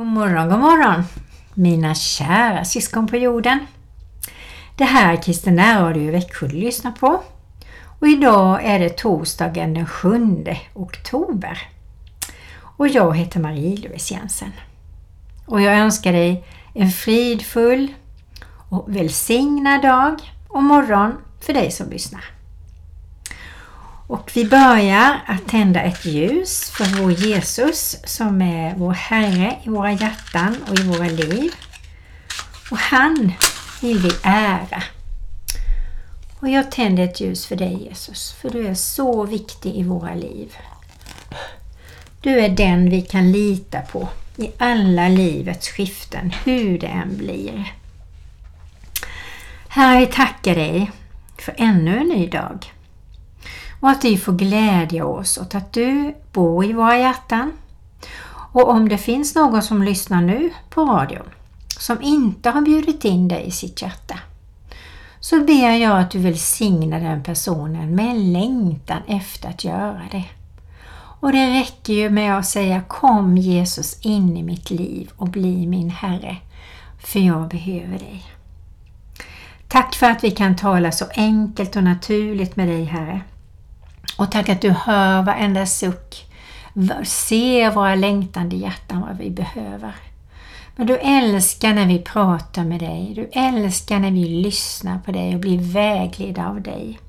God morgon, god morgon mina kära syskon på jorden. Det här är Kristina Radio Växjö du lyssnar på och idag är det torsdagen den 7 oktober. Och jag heter Marie-Louise Jensen. Och jag önskar dig en fridfull och välsignad dag och morgon för dig som lyssnar. Och vi börjar att tända ett ljus för vår Jesus som är vår Herre i våra hjärtan och i våra liv. Och han vill vi ära. Och jag tänder ett ljus för dig Jesus, för du är så viktig i våra liv. Du är den vi kan lita på i alla livets skiften, hur det än blir. Herre, vi tackar dig för ännu en ny dag och att vi får glädja oss åt att du bor i våra hjärtan. Och om det finns någon som lyssnar nu på radion som inte har bjudit in dig i sitt hjärta så ber jag att du välsignar den personen med längtan efter att göra det. Och det räcker ju med att säga Kom Jesus in i mitt liv och bli min Herre, för jag behöver dig. Tack för att vi kan tala så enkelt och naturligt med dig Herre. Och tack att du hör varenda suck, ser våra längtande hjärtan vad vi behöver. Men du älskar när vi pratar med dig, du älskar när vi lyssnar på dig och blir vägledda av dig.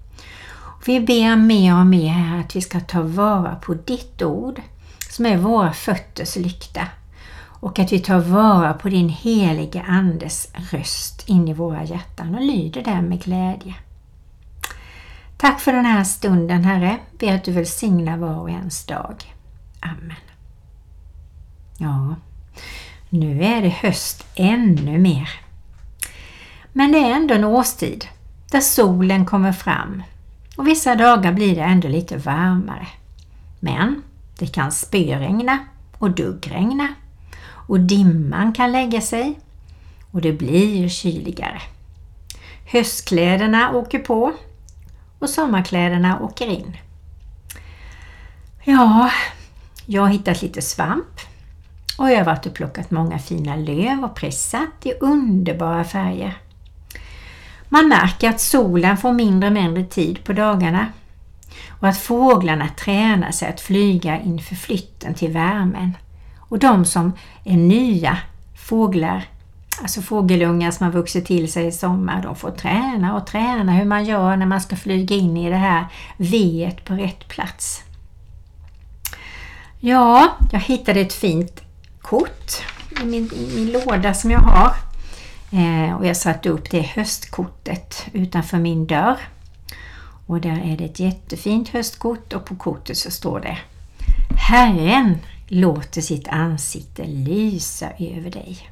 Vi ber mer och mer här att vi ska ta vara på ditt ord som är våra fötters lykta och att vi tar vara på din heliga Andes röst in i våra hjärtan och lyder den med glädje. Tack för den här stunden Herre. Ber att du välsignar var och ens dag. Amen. Ja, nu är det höst ännu mer. Men det är ändå en årstid där solen kommer fram och vissa dagar blir det ändå lite varmare. Men det kan spöregna och duggregna och dimman kan lägga sig och det blir kyligare. Höstkläderna åker på och sommarkläderna åker in. Ja, jag har hittat lite svamp och jag har varit och plockat många fina löv och pressat i underbara färger. Man märker att solen får mindre och mindre tid på dagarna och att fåglarna tränar sig att flyga inför flytten till värmen. Och de som är nya fåglar Alltså fågelungar som har vuxit till sig i sommar, de får träna och träna hur man gör när man ska flyga in i det här veet på rätt plats. Ja, jag hittade ett fint kort i min, i min låda som jag har. Eh, och jag satte upp det höstkortet utanför min dörr. Och där är det ett jättefint höstkort och på kortet så står det Herren låter sitt ansikte lysa över dig.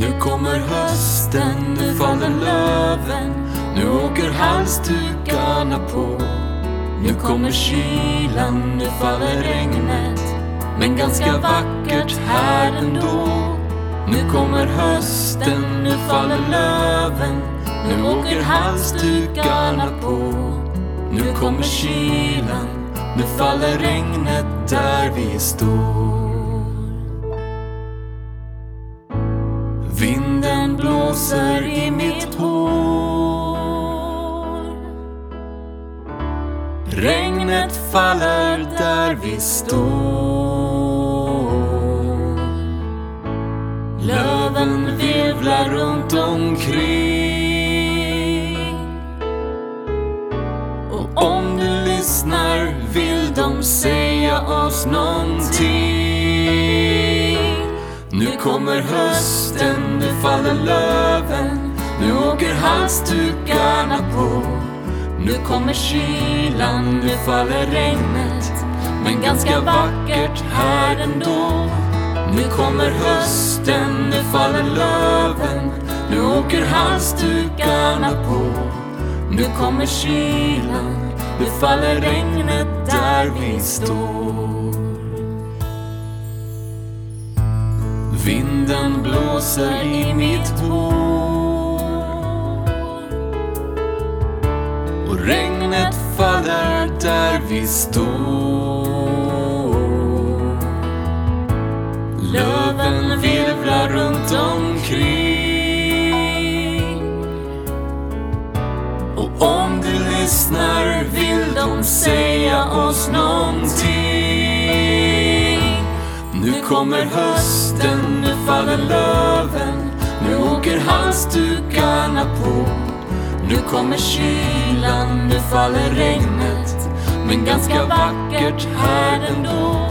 Nu kommer hösten, nu faller löven. Nu åker halsdukarna på. Nu kommer kylan, nu faller regnet. Men ganska vackert här ändå. Nu kommer hösten, nu faller löven. Nu åker halsdukarna på. Nu kommer kylan, nu faller regnet där vi står. Faller där vi står. Löven virvlar runt omkring. Och om du lyssnar vill de säga oss någonting. Nu kommer hösten nu faller löven, nu åker halsdukarna på. Nu kommer kylan, nu faller regnet, men ganska vackert här ändå. Nu kommer hösten, nu faller löven, nu åker halsdukarna på. Nu kommer kylan, nu faller regnet där vi står. Vinden blåser i mitt hår. Och regnet faller där vi står. Löven virvlar runt omkring. Och om du lyssnar vill de säga oss någonting. Nu kommer hösten, nu faller löven, nu åker halsdukarna på. Nu kommer kylan, nu faller regnet, men ganska vackert här ändå.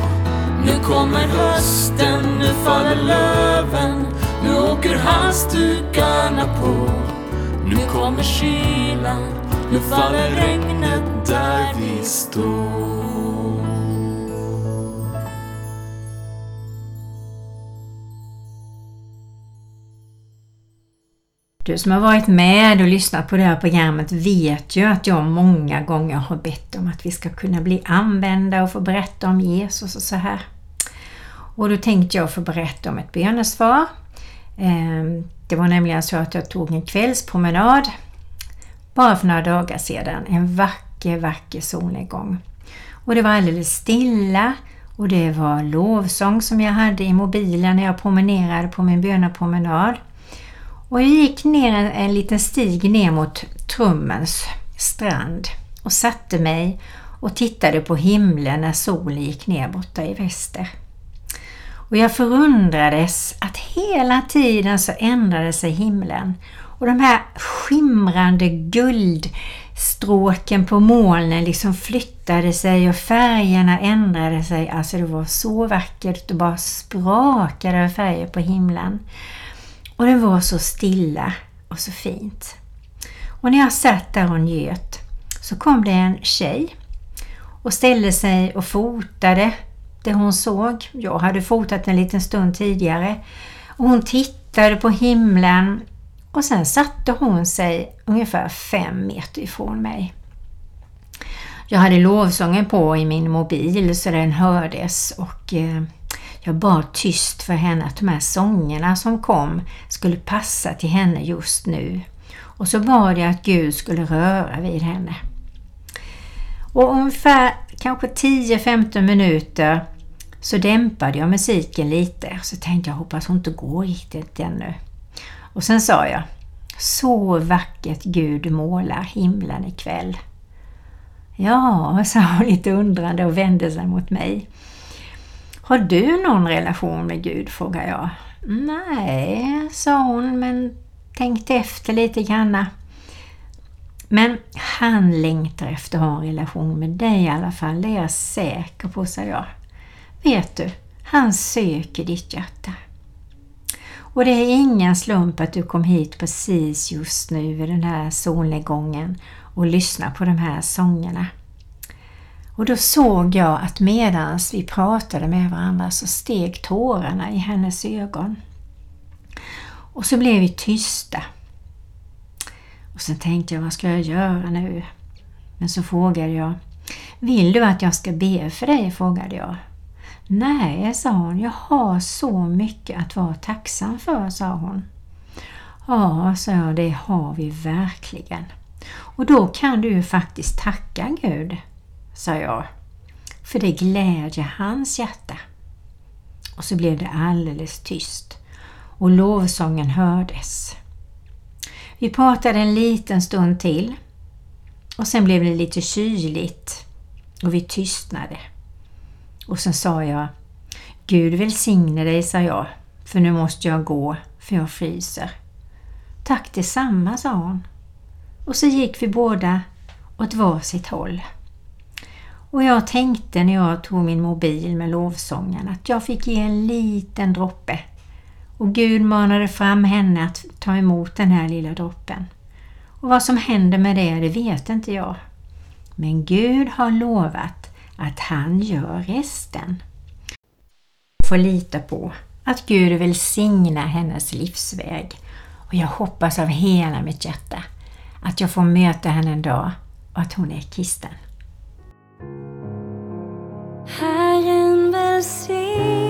Nu kommer hösten, nu faller löven, nu åker halsdukarna på. Nu kommer kylan, nu faller regnet där vi står. Du som har varit med och lyssnat på det här programmet vet ju att jag många gånger har bett om att vi ska kunna bli använda och få berätta om Jesus och så här. Och då tänkte jag få berätta om ett bönesvar. Ehm, det var nämligen så att jag tog en kvällspromenad bara för några dagar sedan. En vacker, vacker solnedgång. Och det var alldeles stilla och det var lovsång som jag hade i mobilen när jag promenerade på min bönepromenad. Och jag gick ner en, en liten stig ner mot Trummens strand och satte mig och tittade på himlen när solen gick ner borta i väster. Och jag förundrades att hela tiden så ändrade sig himlen och de här skimrande guldstråken på molnen liksom flyttade sig och färgerna ändrade sig. Alltså det var så vackert och bara sprakade av färger på himlen. Och det var så stilla och så fint. Och när jag satt där och njöt så kom det en tjej och ställde sig och fotade det hon såg. Jag hade fotat en liten stund tidigare. Och hon tittade på himlen och sen satte hon sig ungefär fem meter ifrån mig. Jag hade lovsången på i min mobil så den hördes och eh, jag bad tyst för henne att de här sångerna som kom skulle passa till henne just nu. Och så bad jag att Gud skulle röra vid henne. Och ungefär kanske 10-15 minuter så dämpade jag musiken lite. Så tänkte jag, hoppas hon inte går riktigt ännu. Och sen sa jag, så vackert Gud målar himlen ikväll. Ja, sa hon lite undrande och vände sig mot mig. Har du någon relation med Gud? frågar jag. Nej, sa hon, men tänkte efter lite granna. Men han längtar efter att ha en relation med dig i alla fall, det är jag säker på, sa jag. Vet du, han söker ditt hjärta. Och det är ingen slump att du kom hit precis just nu vid den här solnedgången och lyssnar på de här sångerna. Och då såg jag att medans vi pratade med varandra så steg tårarna i hennes ögon. Och så blev vi tysta. Och så tänkte jag, vad ska jag göra nu? Men så frågade jag, vill du att jag ska be för dig? frågade jag. Nej, sa hon, jag har så mycket att vara tacksam för, sa hon. Ja, sa jag, det har vi verkligen. Och då kan du ju faktiskt tacka Gud, sa jag. För det glädjer hans hjärta. Och så blev det alldeles tyst och lovsången hördes. Vi pratade en liten stund till och sen blev det lite kyligt och vi tystnade. Och sen sa jag Gud välsigne dig, sa jag, för nu måste jag gå, för jag fryser. Tack detsamma, sa hon. Och så gick vi båda åt var sitt håll. Och jag tänkte när jag tog min mobil med lovsången att jag fick ge en liten droppe. Och Gud manade fram henne att ta emot den här lilla droppen. Och vad som händer med det, det vet inte jag. Men Gud har lovat att han gör resten. Får lita på att Gud välsigna hennes livsväg och jag hoppas av hela mitt hjärta att jag får möta henne en dag och att hon är kristen. Herren välsigne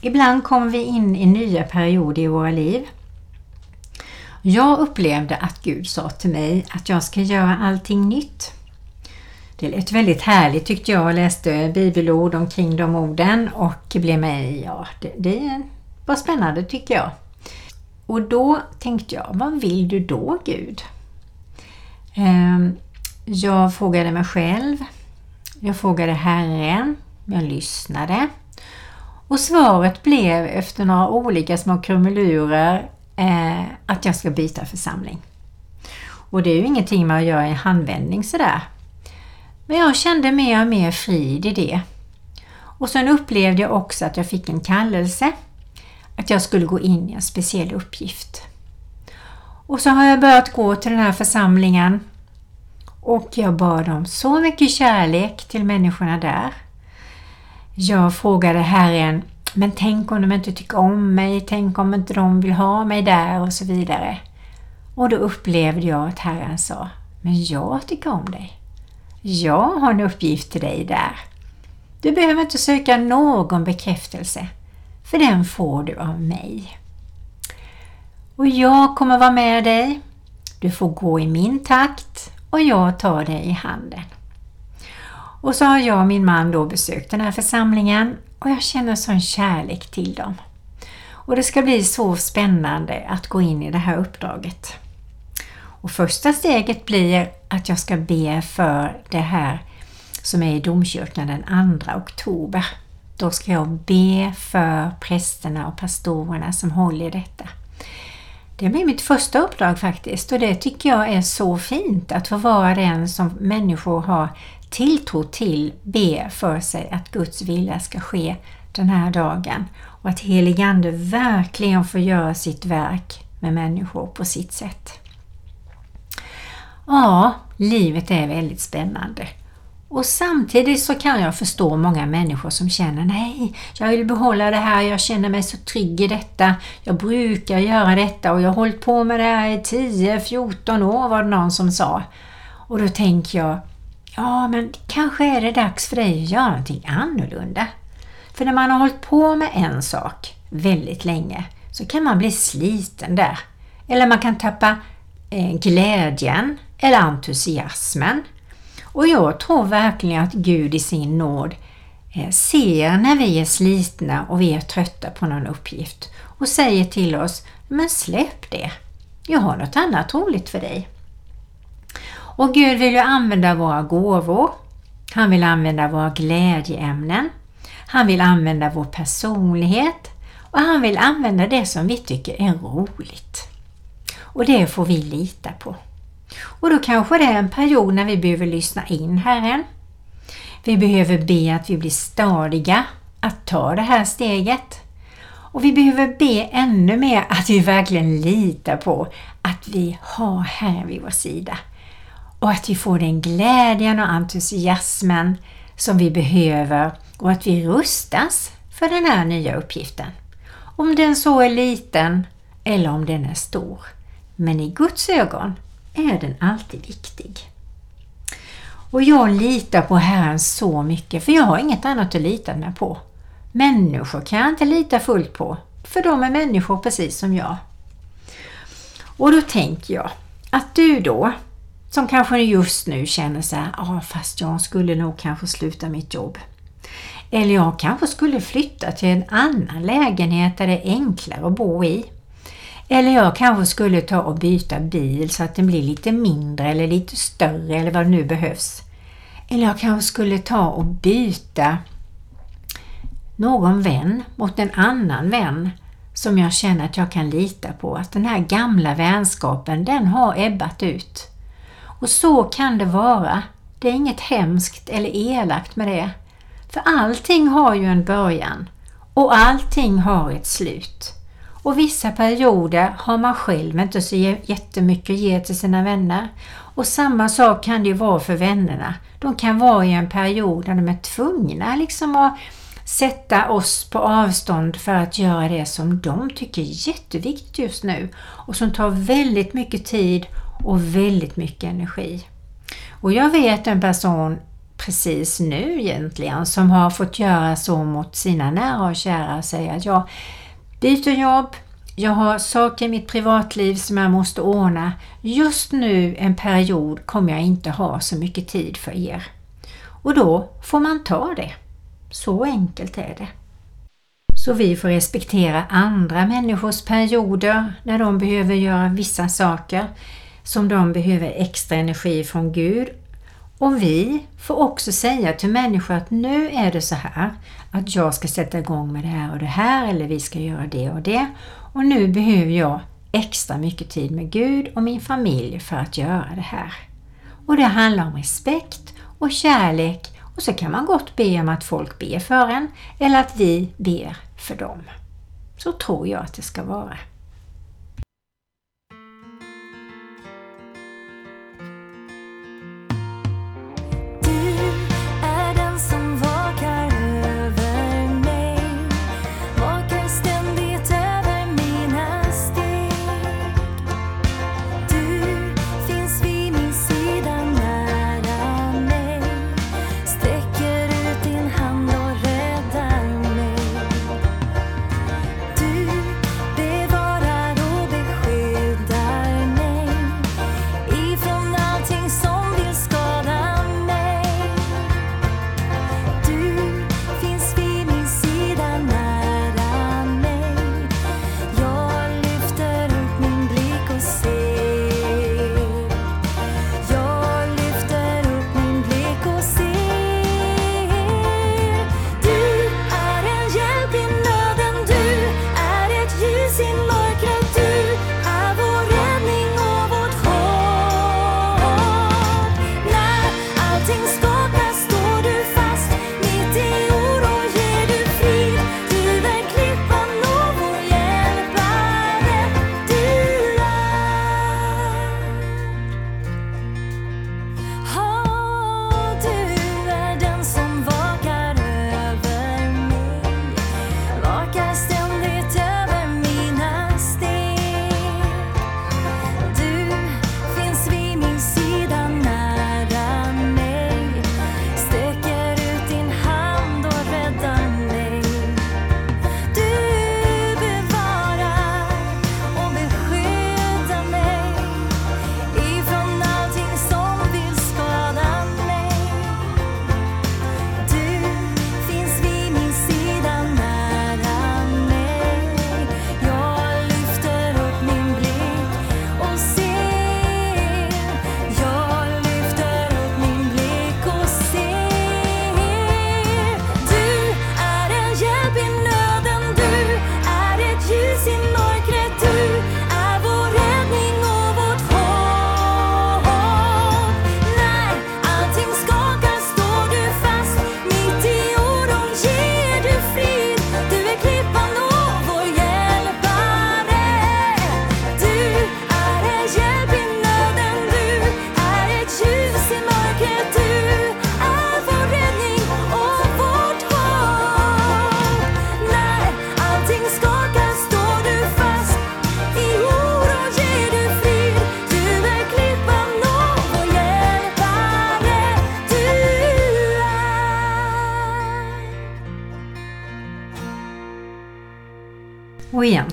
Ibland kommer vi in i nya perioder i våra liv. Jag upplevde att Gud sa till mig att jag ska göra allting nytt. Det lät väldigt härligt tyckte jag och läste bibelord omkring de orden och blev med, ja det, det var spännande tycker jag. Och då tänkte jag, vad vill du då Gud? Ehm, jag frågade mig själv, jag frågade Herren, jag lyssnade och svaret blev efter några olika små krumelurer eh, att jag ska byta församling. Och det är ju ingenting man gör i en handvändning sådär. Men jag kände mer och mer frid i det. Och sen upplevde jag också att jag fick en kallelse att jag skulle gå in i en speciell uppgift. Och så har jag börjat gå till den här församlingen och jag bad om så mycket kärlek till människorna där. Jag frågade Herren, men tänk om de inte tycker om mig, tänk om inte de vill ha mig där och så vidare. Och då upplevde jag att Herren sa, men jag tycker om dig. Jag har en uppgift till dig där. Du behöver inte söka någon bekräftelse, för den får du av mig. Och jag kommer vara med dig. Du får gå i min takt och jag tar dig i handen. Och så har jag och min man då besökt den här församlingen och jag känner sån kärlek till dem. Och det ska bli så spännande att gå in i det här uppdraget. Och första steget blir att jag ska be för det här som är i domkyrkan den 2 oktober. Då ska jag be för prästerna och pastorerna som håller i detta. Det blir mitt första uppdrag faktiskt och det tycker jag är så fint att få vara den som människor har tilltro till be för sig att Guds vilja ska ske den här dagen och att heligande verkligen får göra sitt verk med människor på sitt sätt. Ja, livet är väldigt spännande. Och samtidigt så kan jag förstå många människor som känner nej, jag vill behålla det här, jag känner mig så trygg i detta, jag brukar göra detta och jag har hållit på med det här i 10-14 år var det någon som sa. Och då tänker jag, ja men kanske är det dags för dig att göra någonting annorlunda. För när man har hållit på med en sak väldigt länge så kan man bli sliten där. Eller man kan tappa eh, glädjen eller entusiasmen. Och jag tror verkligen att Gud i sin nåd eh, ser när vi är slitna och vi är trötta på någon uppgift och säger till oss Men släpp det! Jag har något annat roligt för dig. Och Gud vill ju använda våra gåvor. Han vill använda våra glädjeämnen. Han vill använda vår personlighet och han vill använda det som vi tycker är roligt. Och det får vi lita på. Och då kanske det är en period när vi behöver lyssna in Herren. Vi behöver be att vi blir stadiga att ta det här steget. Och vi behöver be ännu mer att vi verkligen litar på att vi har Herren vid vår sida. Och att vi får den glädjen och entusiasmen som vi behöver och att vi rustas för den här nya uppgiften. Om den så är liten eller om den är stor. Men i Guds ögon är den alltid viktig. Och jag litar på Herren så mycket för jag har inget annat att lita mig på. Människor kan jag inte lita fullt på för de är människor precis som jag. Och då tänker jag att du då som kanske just nu känner så här, ah, fast jag skulle nog kanske sluta mitt jobb. Eller jag kanske skulle flytta till en annan lägenhet där det är enklare att bo i. Eller jag kanske skulle ta och byta bil så att den blir lite mindre eller lite större eller vad det nu behövs. Eller jag kanske skulle ta och byta någon vän mot en annan vän som jag känner att jag kan lita på. Att den här gamla vänskapen, den har ebbat ut. Och så kan det vara. Det är inget hemskt eller elakt med det. För allting har ju en början och allting har ett slut. Och vissa perioder har man själv inte så jättemycket att ge till sina vänner. Och samma sak kan det ju vara för vännerna. De kan vara i en period där de är tvungna liksom att sätta oss på avstånd för att göra det som de tycker är jätteviktigt just nu och som tar väldigt mycket tid och väldigt mycket energi. Och jag vet en person precis nu egentligen som har fått göra så mot sina nära och kära och säga att jag byter jobb, jag har saker i mitt privatliv som jag måste ordna. Just nu en period kommer jag inte ha så mycket tid för er. Och då får man ta det. Så enkelt är det. Så vi får respektera andra människors perioder när de behöver göra vissa saker som de behöver extra energi från Gud. Och vi får också säga till människor att nu är det så här att jag ska sätta igång med det här och det här eller vi ska göra det och det. Och nu behöver jag extra mycket tid med Gud och min familj för att göra det här. Och det handlar om respekt och kärlek och så kan man gott be om att folk ber för en eller att vi ber för dem. Så tror jag att det ska vara.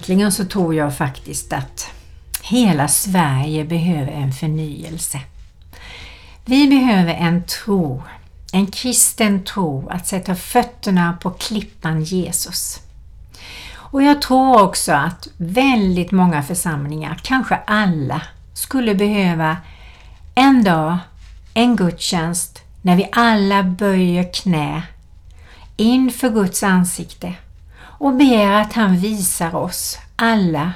Egentligen så tror jag faktiskt att hela Sverige behöver en förnyelse. Vi behöver en tro, en kristen tro, att sätta fötterna på klippan Jesus. Och jag tror också att väldigt många församlingar, kanske alla, skulle behöva en dag, en gudstjänst, när vi alla böjer knä inför Guds ansikte och ber att han visar oss alla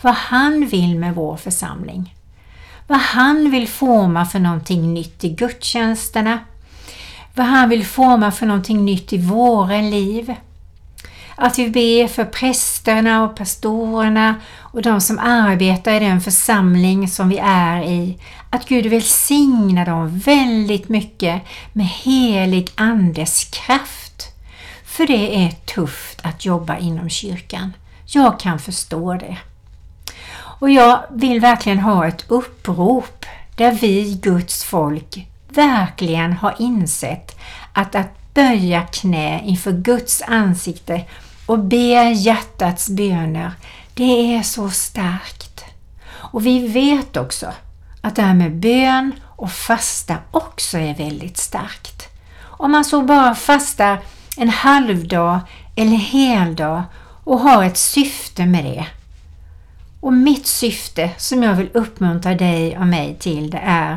vad han vill med vår församling. Vad han vill forma för någonting nytt i gudstjänsterna. Vad han vill forma för någonting nytt i våra liv. Att vi ber för prästerna och pastorerna och de som arbetar i den församling som vi är i. Att Gud välsignar dem väldigt mycket med helig Andes kraft. För det är tufft att jobba inom kyrkan. Jag kan förstå det. Och jag vill verkligen ha ett upprop där vi, Guds folk, verkligen har insett att att böja knä inför Guds ansikte och be hjärtats böner, det är så starkt. Och vi vet också att det här med bön och fasta också är väldigt starkt. Om man så bara fastar en halvdag eller heldag och har ett syfte med det. Och mitt syfte som jag vill uppmuntra dig och mig till det är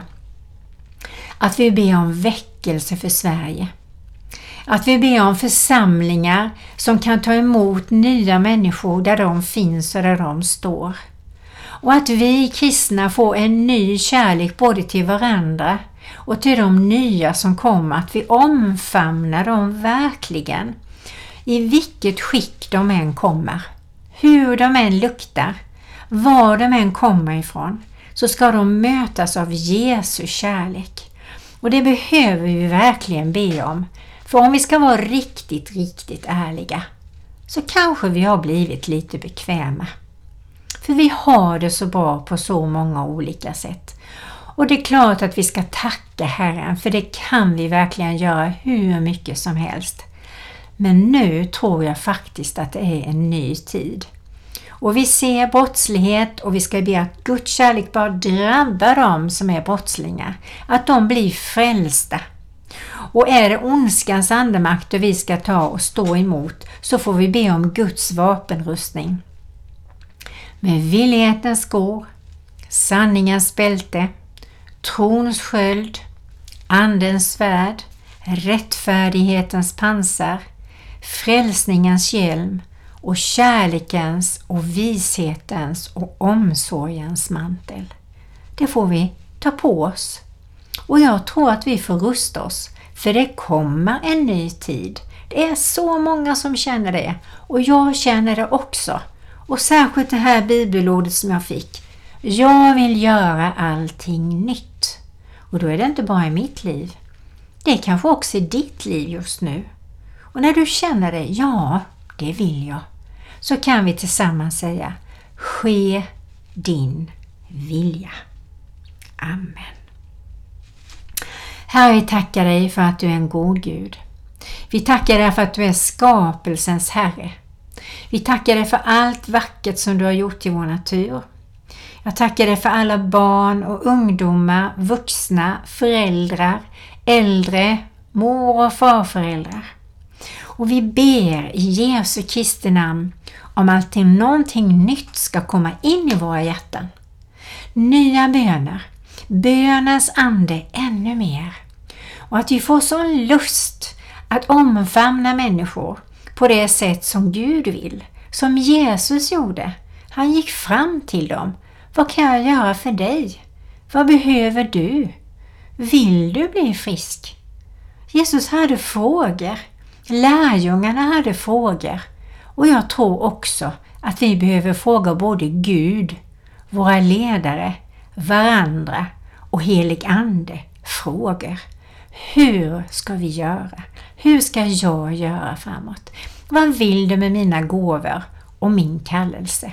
att vi ber om väckelse för Sverige. Att vi ber om församlingar som kan ta emot nya människor där de finns och där de står. Och att vi kristna får en ny kärlek både till varandra och till de nya som kommer, att vi omfamnar dem verkligen. I vilket skick de än kommer, hur de än luktar, var de än kommer ifrån, så ska de mötas av Jesu kärlek. Och det behöver vi verkligen be om. För om vi ska vara riktigt, riktigt ärliga så kanske vi har blivit lite bekväma. För vi har det så bra på så många olika sätt. Och det är klart att vi ska tacka Herren, för det kan vi verkligen göra hur mycket som helst. Men nu tror jag faktiskt att det är en ny tid. Och vi ser brottslighet och vi ska be att Guds kärlek bara drabbar dem som är brottslingar. Att de blir frälsta. Och är det ondskans andemakter vi ska ta och stå emot så får vi be om Guds vapenrustning. Med villighetens skor, sanningens bälte, trons sköld, Andens svärd, rättfärdighetens pansar, frälsningens hjälm och kärlekens och vishetens och omsorgens mantel. Det får vi ta på oss. Och jag tror att vi får rusta oss, för det kommer en ny tid. Det är så många som känner det och jag känner det också. Och särskilt det här bibelordet som jag fick. Jag vill göra allting nytt. Och då är det inte bara i mitt liv. Det är kanske också i ditt liv just nu. Och när du känner det, ja, det vill jag, så kan vi tillsammans säga Ske din vilja. Amen. Herre, vi tackar dig för att du är en god Gud. Vi tackar dig för att du är skapelsens Herre. Vi tackar dig för allt vackert som du har gjort i vår natur. Jag tackar dig för alla barn och ungdomar, vuxna, föräldrar, äldre, mor och farföräldrar. Och vi ber i Jesu Kristi namn om att någonting nytt ska komma in i våra hjärtan. Nya böner, bönens ande ännu mer. Och att vi får sån lust att omfamna människor på det sätt som Gud vill, som Jesus gjorde. Han gick fram till dem. Vad kan jag göra för dig? Vad behöver du? Vill du bli frisk? Jesus hade frågor. Lärjungarna hade frågor. Och jag tror också att vi behöver fråga både Gud, våra ledare, varandra och helig Ande frågor. Hur ska vi göra? Hur ska jag göra framåt? Vad vill du med mina gåvor och min kallelse?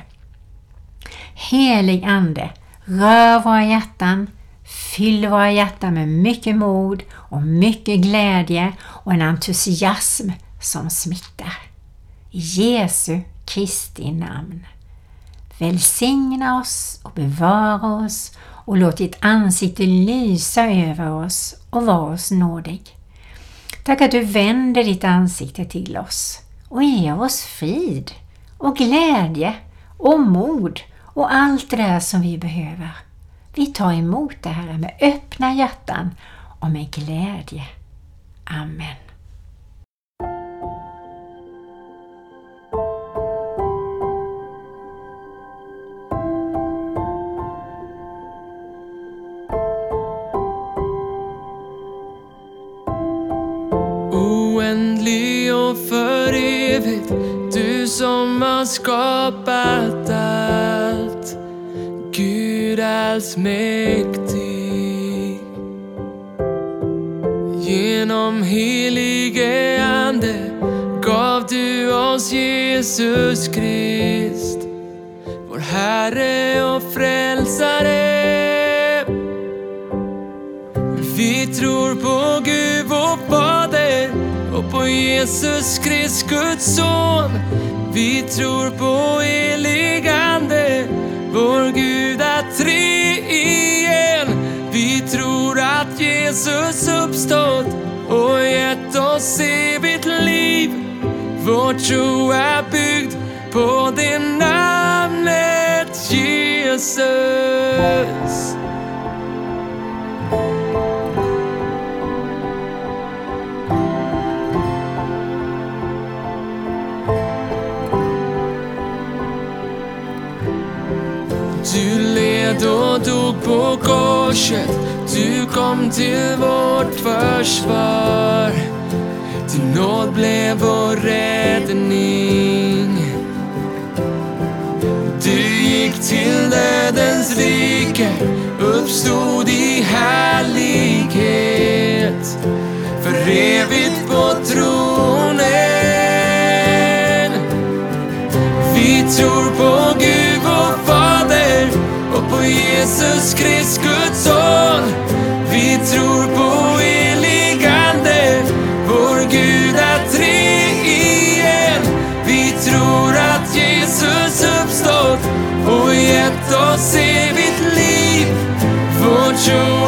Helig Ande, rör våra hjärtan, fyll våra hjärtan med mycket mod och mycket glädje och en entusiasm som smittar. I Jesu Kristi namn. Välsigna oss och bevara oss och låt ditt ansikte lysa över oss och vara oss nådig. Tack att du vänder ditt ansikte till oss och ger oss frid och glädje och mod och allt det där som vi behöver. Vi tar emot det här med öppna hjärtan och med glädje. Amen. Allsmäktig. Genom helige Ande gav du oss Jesus Krist. Vår Herre och Frälsare. Vi tror på Gud vår Fader och på Jesus Krist Guds son. Vi tror på helig Ande, vår Gud Jesus uppstått och gett oss evigt liv. Vår tro är byggd på det namnet Jesus. Du led och dog på korset du kom till vårt försvar. Din nåd blev vår räddning. Du gick till dödens rike Uppstod i härlighet. För evigt på tronen. Vi tror på Gud vår Fader och på Jesus oss evigt liv. Vår tro